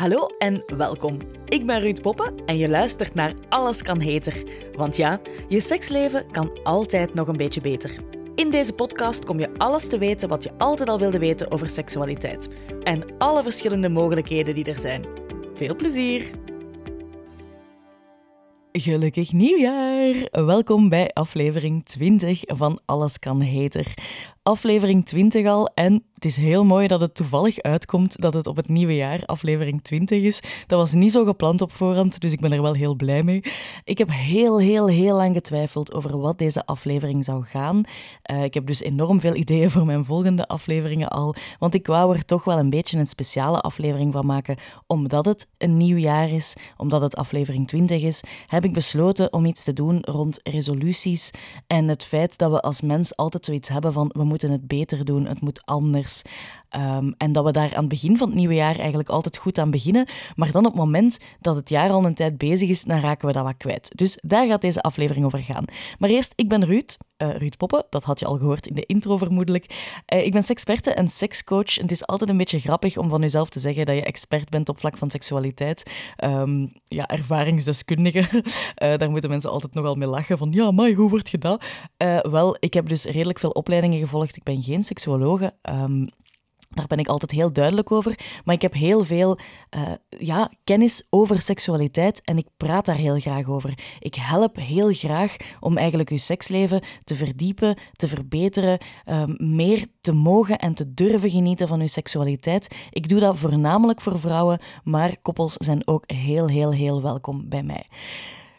Hallo en welkom. Ik ben Ruud Poppen en je luistert naar Alles kan heter. Want ja, je seksleven kan altijd nog een beetje beter. In deze podcast kom je alles te weten wat je altijd al wilde weten over seksualiteit. En alle verschillende mogelijkheden die er zijn. Veel plezier! Gelukkig nieuwjaar! Welkom bij aflevering 20 van Alles kan heter. Aflevering 20 al en het is heel mooi dat het toevallig uitkomt dat het op het nieuwe jaar aflevering 20 is. Dat was niet zo gepland op voorhand, dus ik ben er wel heel blij mee. Ik heb heel, heel, heel lang getwijfeld over wat deze aflevering zou gaan. Uh, ik heb dus enorm veel ideeën voor mijn volgende afleveringen al, want ik wou er toch wel een beetje een speciale aflevering van maken, omdat het een nieuw jaar is, omdat het aflevering 20 is, heb ik besloten om iets te doen rond resoluties en het feit dat we als mens altijd zoiets hebben van we moeten het beter doen, het moet anders. Ehm, en dat we daar aan het begin van het nieuwe jaar eigenlijk altijd goed aan beginnen. Maar dan op het moment dat het jaar al een tijd bezig is, dan raken we dat wat kwijt. Dus daar gaat deze aflevering over gaan. Maar eerst, ik ben Ruud, uh, Ruud Poppen. Dat had je al gehoord in de intro vermoedelijk. Uh, ik ben seksperte en sekscoach. Het is altijd een beetje grappig om van jezelf te zeggen dat je expert bent op vlak van seksualiteit. Um, ja, ervaringsdeskundige. uh, daar moeten mensen altijd nogal mee lachen van ja, maar hoe word je dat? wel, ik heb dus redelijk veel opleidingen gevolgd. Ik ben geen seksuologe. Um, daar ben ik altijd heel duidelijk over. Maar ik heb heel veel uh, ja, kennis over seksualiteit en ik praat daar heel graag over. Ik help heel graag om eigenlijk uw seksleven te verdiepen, te verbeteren, uh, meer te mogen en te durven genieten van uw seksualiteit. Ik doe dat voornamelijk voor vrouwen, maar koppels zijn ook heel, heel, heel welkom bij mij.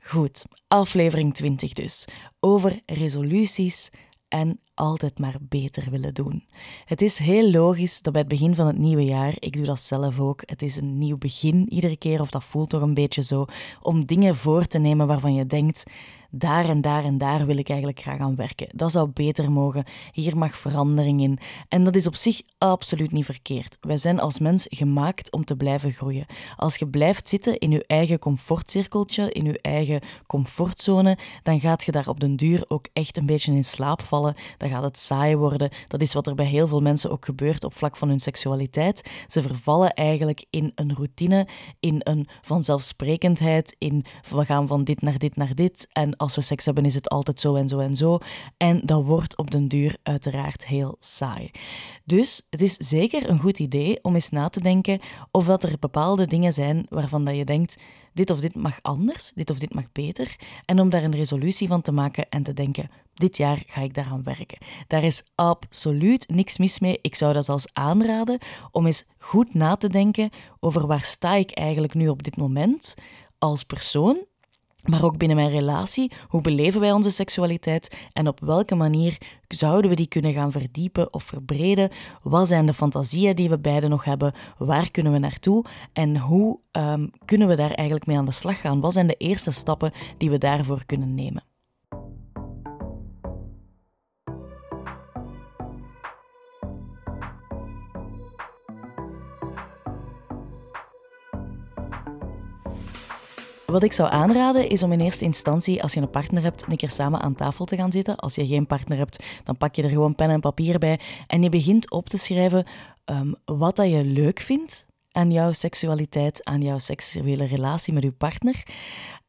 Goed, aflevering 20 dus. Over resoluties en altijd maar beter willen doen. Het is heel logisch dat bij het begin van het nieuwe jaar, ik doe dat zelf ook, het is een nieuw begin iedere keer, of dat voelt toch een beetje zo, om dingen voor te nemen waarvan je denkt, daar en daar en daar wil ik eigenlijk graag aan werken. Dat zou beter mogen. Hier mag verandering in. En dat is op zich absoluut niet verkeerd. Wij zijn als mens gemaakt om te blijven groeien. Als je blijft zitten in je eigen comfortcirkeltje, in je eigen comfortzone, dan gaat je daar op den duur ook echt een beetje in slaap vallen. Dan gaat het saai worden. Dat is wat er bij heel veel mensen ook gebeurt op vlak van hun seksualiteit. Ze vervallen eigenlijk in een routine, in een vanzelfsprekendheid, in we gaan van dit naar dit naar dit. En als we seks hebben is het altijd zo en zo en zo. En dat wordt op den duur uiteraard heel saai. Dus het is zeker een goed idee om eens na te denken of dat er bepaalde dingen zijn waarvan dat je denkt dit of dit mag anders, dit of dit mag beter. En om daar een resolutie van te maken en te denken, dit jaar ga ik daaraan werken. Daar is absoluut niks mis mee. Ik zou dat zelfs aanraden om eens goed na te denken over waar sta ik eigenlijk nu op dit moment als persoon maar ook binnen mijn relatie, hoe beleven wij onze seksualiteit en op welke manier zouden we die kunnen gaan verdiepen of verbreden? Wat zijn de fantasieën die we beiden nog hebben? Waar kunnen we naartoe? En hoe um, kunnen we daar eigenlijk mee aan de slag gaan? Wat zijn de eerste stappen die we daarvoor kunnen nemen? Wat ik zou aanraden is om in eerste instantie, als je een partner hebt, een keer samen aan tafel te gaan zitten. Als je geen partner hebt, dan pak je er gewoon pen en papier bij en je begint op te schrijven um, wat dat je leuk vindt aan jouw seksualiteit, aan jouw seksuele relatie met je partner.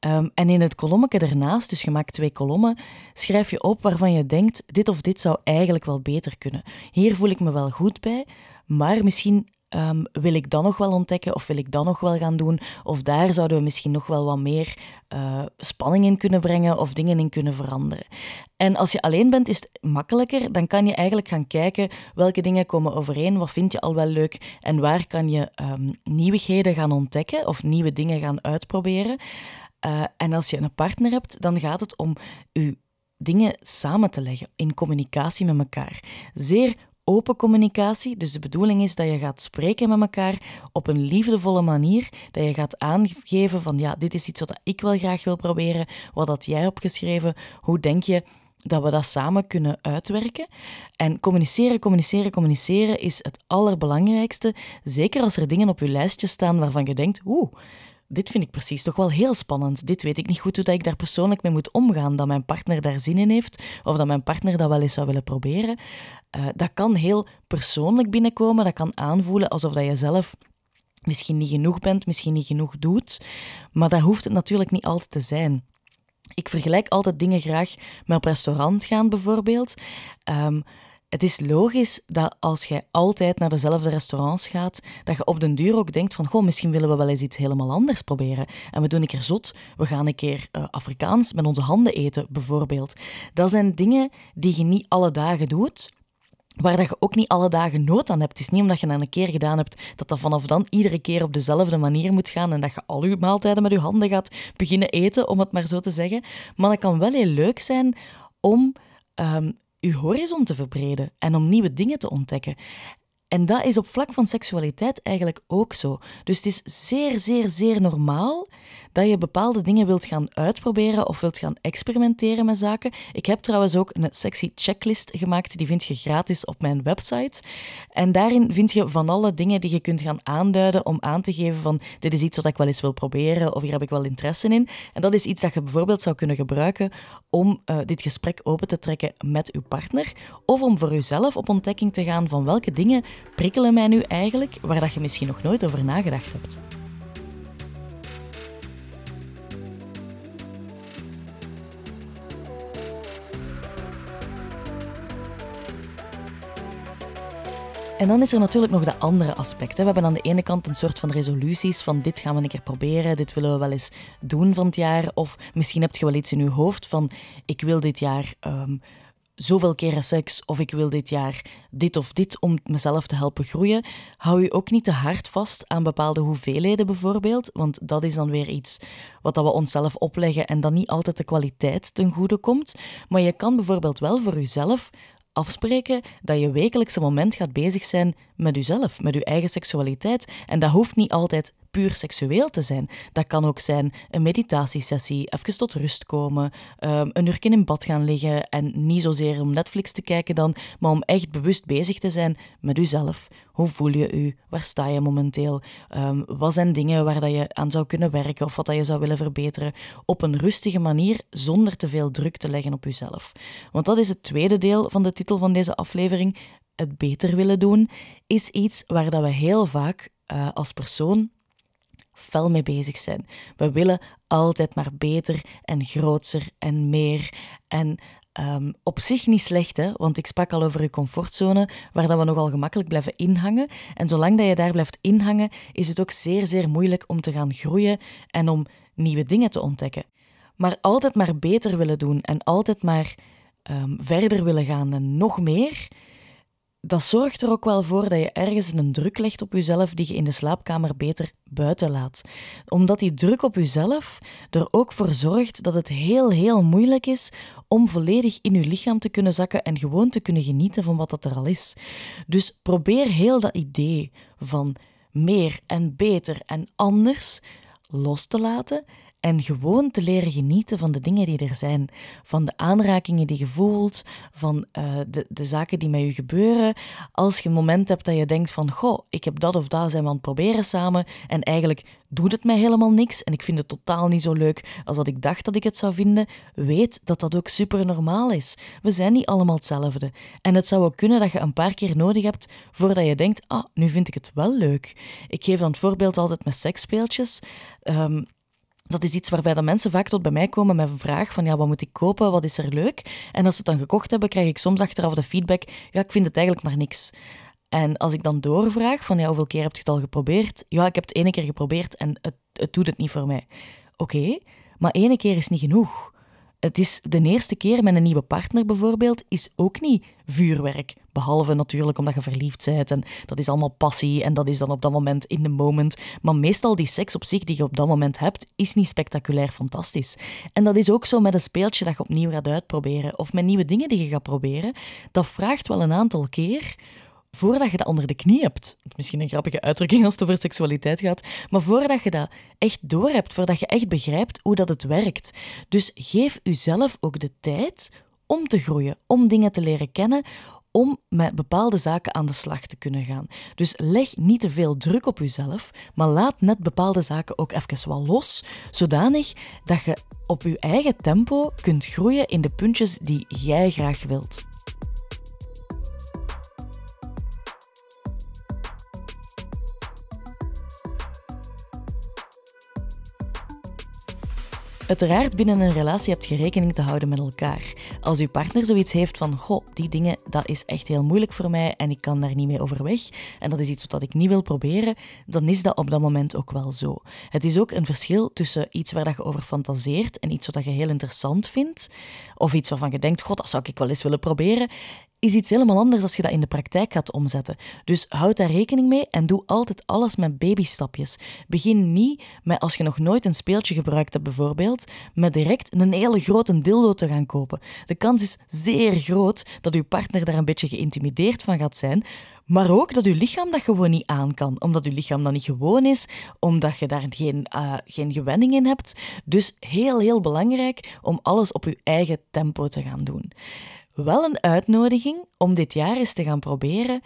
Um, en in het kolommetje ernaast, dus je maakt twee kolommen, schrijf je op waarvan je denkt, dit of dit zou eigenlijk wel beter kunnen. Hier voel ik me wel goed bij, maar misschien Um, wil ik dan nog wel ontdekken of wil ik dan nog wel gaan doen? Of daar zouden we misschien nog wel wat meer uh, spanning in kunnen brengen of dingen in kunnen veranderen. En als je alleen bent, is het makkelijker. Dan kan je eigenlijk gaan kijken welke dingen komen overeen, wat vind je al wel leuk en waar kan je um, nieuwigheden gaan ontdekken of nieuwe dingen gaan uitproberen. Uh, en als je een partner hebt, dan gaat het om je dingen samen te leggen in communicatie met elkaar. Zeer open communicatie. Dus de bedoeling is dat je gaat spreken met elkaar op een liefdevolle manier. Dat je gaat aangeven van ja, dit is iets wat ik wel graag wil proberen. Wat had jij opgeschreven? Hoe denk je dat we dat samen kunnen uitwerken. En communiceren, communiceren, communiceren is het allerbelangrijkste. Zeker als er dingen op je lijstje staan waarvan je denkt, oeh, dit vind ik precies toch wel heel spannend. Dit weet ik niet goed hoe dat ik daar persoonlijk mee moet omgaan. Dat mijn partner daar zin in heeft of dat mijn partner dat wel eens zou willen proberen. Uh, dat kan heel persoonlijk binnenkomen. Dat kan aanvoelen alsof dat je zelf misschien niet genoeg bent, misschien niet genoeg doet. Maar dat hoeft het natuurlijk niet altijd te zijn. Ik vergelijk altijd dingen graag met op restaurant gaan, bijvoorbeeld. Ehm, het is logisch dat als jij altijd naar dezelfde restaurants gaat, dat je op den duur ook denkt van, goh, misschien willen we wel eens iets helemaal anders proberen. En we doen een keer zot, we gaan een keer uh, Afrikaans met onze handen eten, bijvoorbeeld. Dat zijn dingen die je niet alle dagen doet, waar dat je ook niet alle dagen nood aan hebt. Het is niet omdat je dat een keer gedaan hebt, dat dat vanaf dan iedere keer op dezelfde manier moet gaan en dat je al je maaltijden met je handen gaat beginnen eten, om het maar zo te zeggen. Maar dat kan wel heel leuk zijn om um, je horizon te verbreden en om nieuwe dingen te ontdekken. En dat is op vlak van seksualiteit eigenlijk ook zo. Dus het is zeer, zeer, zeer normaal dat je bepaalde dingen wilt gaan uitproberen of wilt gaan experimenteren met zaken. Ik heb trouwens ook een sexy checklist gemaakt, die vind je gratis op mijn website. En daarin vind je van alle dingen die je kunt gaan aanduiden om aan te geven van dit is iets wat ik wel eens wil proberen of hier heb ik wel interesse in. En dat is iets dat je bijvoorbeeld zou kunnen gebruiken om uh, dit gesprek open te trekken met uw partner of om voor uzelf op ontdekking te gaan van welke dingen prikkelen mij nu eigenlijk waar dat je misschien nog nooit over nagedacht hebt. En dan is er natuurlijk nog de andere aspect. We hebben aan de ene kant een soort van resoluties van dit gaan we een keer proberen, dit willen we wel eens doen van het jaar. Of misschien heb je wel iets in je hoofd van ik wil dit jaar um, zoveel keren seks of ik wil dit jaar dit of dit om mezelf te helpen groeien. Hou je ook niet te hard vast aan bepaalde hoeveelheden bijvoorbeeld, want dat is dan weer iets wat we onszelf opleggen en dan niet altijd de kwaliteit ten goede komt. Maar je kan bijvoorbeeld wel voor jezelf afspreken dat je wekelijks een moment gaat bezig zijn met jezelf, met je eigen seksualiteit. En dat hoeft niet altijd puur seksueel te zijn. Dat kan ook zijn een meditatiesessie, even tot rust komen, um, een uur in bad gaan liggen en niet zozeer om Netflix te kijken dan, maar om echt bewust bezig te zijn met jezelf. Hoe voel je je? Waar sta je momenteel? Um, wat zijn dingen waar dat je aan zou kunnen werken of wat dat je zou willen verbeteren? Op een rustige manier, zonder te veel druk te leggen op jezelf. Want dat is het tweede deel van de titel van deze aflevering. Het beter willen doen is iets waar dat we heel vaak uh, als persoon fel mee bezig zijn. We willen altijd maar beter en groter en meer. En um, op zich niet slecht, hè? want ik sprak al over je comfortzone, waar dat we nogal gemakkelijk blijven inhangen. En zolang dat je daar blijft inhangen, is het ook zeer, zeer moeilijk om te gaan groeien en om nieuwe dingen te ontdekken. Maar altijd maar beter willen doen en altijd maar um, verder willen gaan en nog meer, dat zorgt er ook wel voor dat je ergens een druk legt op jezelf die je in de slaapkamer beter buiten laat. Omdat die druk op jezelf er ook voor zorgt dat het heel, heel moeilijk is om volledig in je lichaam te kunnen zakken en gewoon te kunnen genieten van wat dat er al is. Dus probeer heel dat idee van meer en beter en anders los te laten en gewoon te leren genieten van de dingen die er zijn. Van de aanrakingen die je voelt, van uh, de, de zaken die met je gebeuren. Als je een moment hebt dat je denkt van, goh, ik heb dat of dat, zijn we aan het proberen samen. En eigenlijk doet het mij helemaal niks en ik vind het totaal niet zo leuk als dat ik dacht dat ik het zou vinden. Weet dat dat ook super normaal is. We zijn niet allemaal hetzelfde. En het zou ook kunnen dat je een paar keer nodig hebt voordat je denkt, ah, nu vind ik het wel leuk. Ik geef dan het voorbeeld altijd met seksspeeltjes. Um, dat is iets waarbij de mensen vaak tot bij mij komen met een vraag van ja, wat moet ik kopen, wat is er leuk? En als ze het dan gekocht hebben, krijg ik soms achteraf de feedback, ja, ik vind het eigenlijk maar niks. En als ik dan doorvraag van ja, hoeveel keer heb je het al geprobeerd? Ja, ik heb het ene keer geprobeerd en het, het doet het niet voor mij. Oké, maar ene keer is niet genoeg het is de eerste keer met een nieuwe partner bijvoorbeeld, is ook niet vuurwerk. Behalve natuurlijk omdat je verliefd bent en dat is allemaal passie en dat is dan op dat moment in de moment. Maar meestal die seks op zich die je op dat moment hebt, is niet spectaculair fantastisch. En dat is ook zo met een speeltje dat je opnieuw gaat uitproberen of met nieuwe dingen die je gaat proberen. Dat vraagt wel een aantal keer voordat je dat onder de knie hebt, misschien een grappige uitdrukking als het over seksualiteit gaat, maar voordat je dat echt doorhebt, voordat je echt begrijpt hoe dat het werkt. Dus geef jezelf ook de tijd om te groeien, om dingen te leren kennen, om met bepaalde zaken aan de slag te kunnen gaan. Dus leg niet te veel druk op jezelf, maar laat net bepaalde zaken ook even wel los, zodanig dat je op je eigen tempo kunt groeien in de puntjes die jij graag wilt. Uiteraard binnen een relatie hebt je rekening te houden met elkaar. Als uw partner zoiets heeft van, goh, die dingen, dat is echt heel moeilijk voor mij en ik kan daar niet mee overweg en dat is iets wat ik niet wil proberen, dan is dat op dat moment ook wel zo. Het is ook een verschil tussen iets waar je over fantaseert en iets wat je heel interessant vindt, of iets waarvan je denkt, god, dat zou ik wel eens willen proberen, is iets helemaal anders als je dat in de praktijk gaat omzetten. Dus houd daar rekening mee en doe altijd alles met babystapjes. Begin niet met, als je nog nooit een speeltje gebruikt hebt bijvoorbeeld, met direct een hele grote dildo te gaan kopen. De kans is zeer groot dat uw partner daar een beetje geïntimideerd van gaat zijn, maar ook dat uw lichaam dat gewoon niet aan kan, omdat uw lichaam dat niet gewoon is, omdat je daar geen, uh, geen gewenning in hebt. Dus heel, heel belangrijk om alles op uw eigen tempo te gaan doen wel een uitnodiging om dit jaar eens te gaan proberen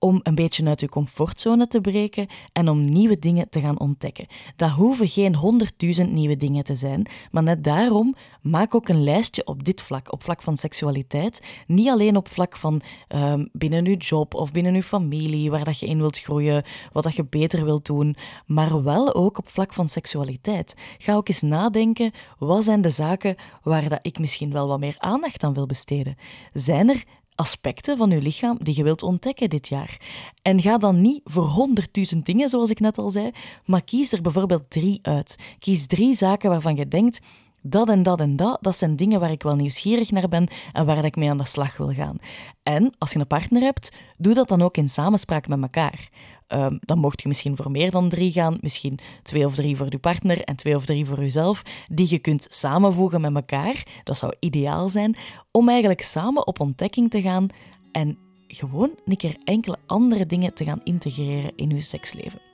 om een beetje uit je comfortzone te breken en om nieuwe dingen te gaan ontdekken. Dat hoeven geen honderdduizend nieuwe dingen te zijn, maar net daarom maak ook een lijstje op dit vlak, op vlak van seksualiteit. Niet alleen op vlak van um, binnen je job of binnen je familie, waar dat je in wilt groeien, wat dat je beter wilt doen, maar wel ook op vlak van seksualiteit. Ga ook eens nadenken, wat zijn de zaken waar dat ik misschien wel wat meer aandacht aan wil besteden? Zijn er aspecten van je lichaam die je wilt ontdekken dit jaar. En ga dan niet voor honderdduizend dingen, zoals ik net al zei, maar kies er bijvoorbeeld drie uit. Kies drie zaken waarvan je denkt, dat en dat en dat, dat zijn dingen waar ik wel nieuwsgierig naar ben en waar ik mee aan de slag wil gaan. En als je een partner hebt, doe dat dan ook in samenspraak met elkaar. Um, dan mocht je misschien voor meer dan drie gaan, misschien twee of drie voor je partner en twee of drie voor jezelf, die je kunt samenvoegen met elkaar. Dat zou ideaal zijn, om eigenlijk samen op ontdekking te gaan en gewoon een keer enkele andere dingen te gaan integreren in je seksleven.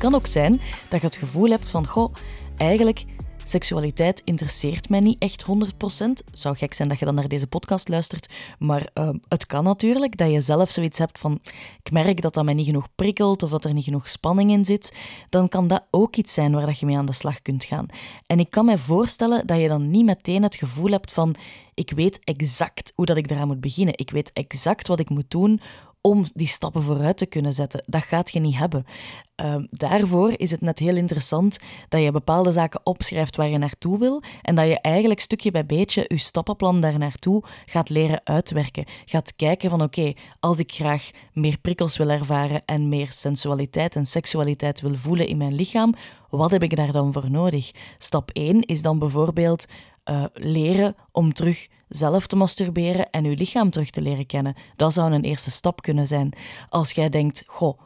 Kan ook zijn dat je het gevoel hebt van, goh, eigenlijk seksualiteit interesseert mij niet echt 100%. Zou gek zijn dat je dan naar deze podcast luistert, maar uh, het kan natuurlijk dat je zelf zoiets hebt van, ik merk dat dat mij niet genoeg prikkelt of dat er niet genoeg spanning in zit. Dan kan dat ook iets zijn waar dat je mee aan de slag kunt gaan. En ik kan me voorstellen dat je dan niet meteen het gevoel hebt van, ik weet exact hoe dat ik eraan moet beginnen. Ik weet exact wat ik moet doen om die stappen vooruit te kunnen zetten. Dat gaat je niet hebben. Ehm, daarvoor is het net heel interessant dat je bepaalde zaken opschrijft waar je naartoe wil en dat je eigenlijk stukje bij beetje je stappenplan daar naartoe gaat leren uitwerken. Gaat kijken van oké, als ik graag meer prikkels wil ervaren en meer sensualiteit en seksualiteit wil voelen in mijn lichaam, wat heb ik daar dan voor nodig? Stap 1 is dan bijvoorbeeld uh, leren om terug zelf te masturberen en uw lichaam terug te leren kennen. Dat zou een eerste stap kunnen zijn. Als jij denkt, goh,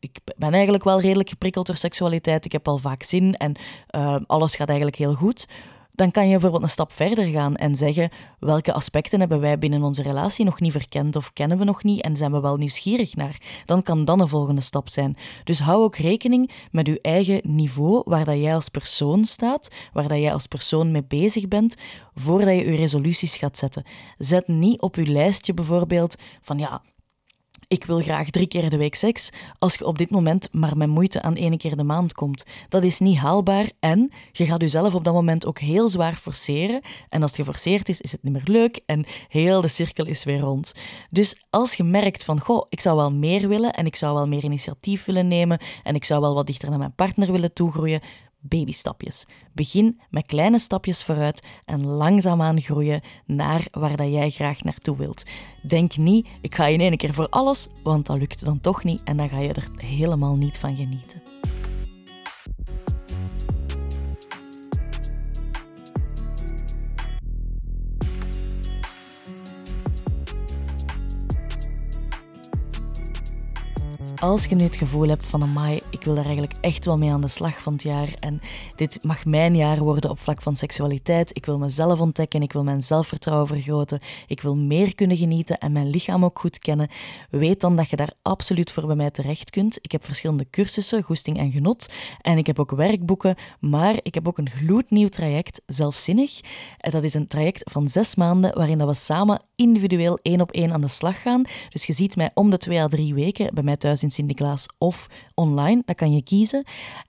ik ben eigenlijk wel redelijk geprikkeld door seksualiteit, ik heb al vaak zin en uh, alles gaat eigenlijk heel goed dan kan je bijvoorbeeld een stap verder gaan en zeggen welke aspecten hebben wij binnen onze relatie nog niet verkend of kennen we nog niet en zijn we wel nieuwsgierig naar. Dan kan dan een volgende stap zijn. Dus hou ook rekening met je eigen niveau, waar dat jij als persoon staat, waar dat jij als persoon mee bezig bent, voordat je je resoluties gaat zetten. Zet niet op je lijstje bijvoorbeeld van ja, ik wil graag drie keer de week seks, als je op dit moment maar met moeite aan één keer de maand komt. Dat is niet haalbaar en je gaat jezelf op dat moment ook heel zwaar forceren. En als het geforceerd is, is het niet meer leuk en heel de cirkel is weer rond. Dus als je merkt van, goh, ik zou wel meer willen en ik zou wel meer initiatief willen nemen en ik zou wel wat dichter naar mijn partner willen toegroeien, babystapjes. Begin met kleine stapjes vooruit en langzaamaan groeien naar waar dat jij graag naartoe wilt. Denk niet, ik ga in één keer voor alles, want dat lukt dan toch niet en dan ga je er helemaal niet van genieten. Als je nu het gevoel hebt van, amai, ik wil daar eigenlijk echt wel mee aan de slag van het jaar en dit mag mijn jaar worden op vlak van seksualiteit, ik wil mezelf ontdekken, ik wil mijn zelfvertrouwen vergroten, ik wil meer kunnen genieten en mijn lichaam ook goed kennen, weet dan dat je daar absoluut voor bij mij terecht kunt. Ik heb verschillende cursussen, goesting en genot en ik heb ook werkboeken, maar ik heb ook een gloednieuw traject, Zelfzinnig. Dat is een traject van zes maanden waarin we samen individueel één op één aan de slag gaan. Dus je ziet mij om de twee à drie weken bij mij thuis in Sint-Niklaas of online. Dat kan je kiezen.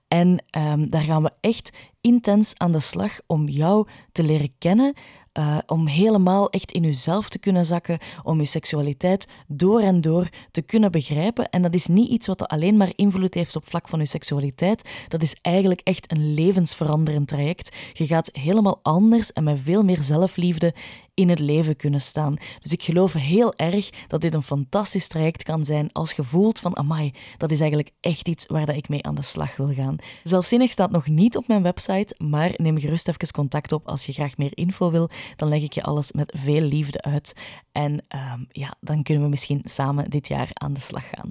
En um, daar gaan we echt intens aan de slag om jou te leren kennen uh, om helemaal echt in uzelf te kunnen zakken, om uw seksualiteit door en door te kunnen begrijpen. En dat is niet iets wat alleen maar invloed heeft op vlak van uw seksualiteit. Dat is eigenlijk echt een levensveranderend traject. Je gaat helemaal anders en met veel meer zelfliefde in het leven kunnen staan. Dus ik geloof heel erg dat dit een fantastisch traject kan zijn als je voelt van amai, dat is eigenlijk echt iets waar dat ik mee aan de slag wil gaan. Zelfzinnig staat nog niet op mijn website, maar neem gerust even contact op als je graag meer info wil. Dan leg ik je alles met veel liefde uit. En ehm, ja, dan kunnen we misschien samen dit jaar aan de slag gaan.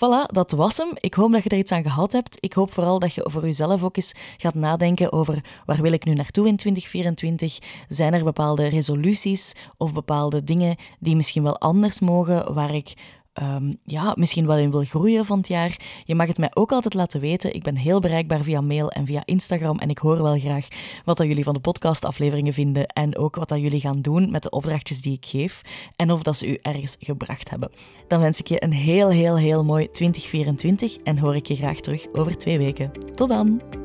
Voilà, dat was hem. Ik hoop dat je er iets aan gehad hebt. Ik hoop vooral dat je voor jezelf ook eens gaat nadenken over waar wil ik nu naartoe in 2024? Zijn er bepaalde resoluties of bepaalde dingen die misschien wel anders mogen, waar ik um, ja, misschien wel in wil groeien van het jaar. Je mag het mij ook altijd laten weten. Ik ben heel bereikbaar via mail en via Instagram. En ik hoor wel graag wat dat jullie van de podcastafleveringen vinden. En ook wat dat jullie gaan doen met de opdrachtjes die ik geef. En of dat ze u ergens gebracht hebben. Dan wens ik je een heel, heel, heel mooi 2024. En hoor ik je graag terug over twee weken. Tot dan!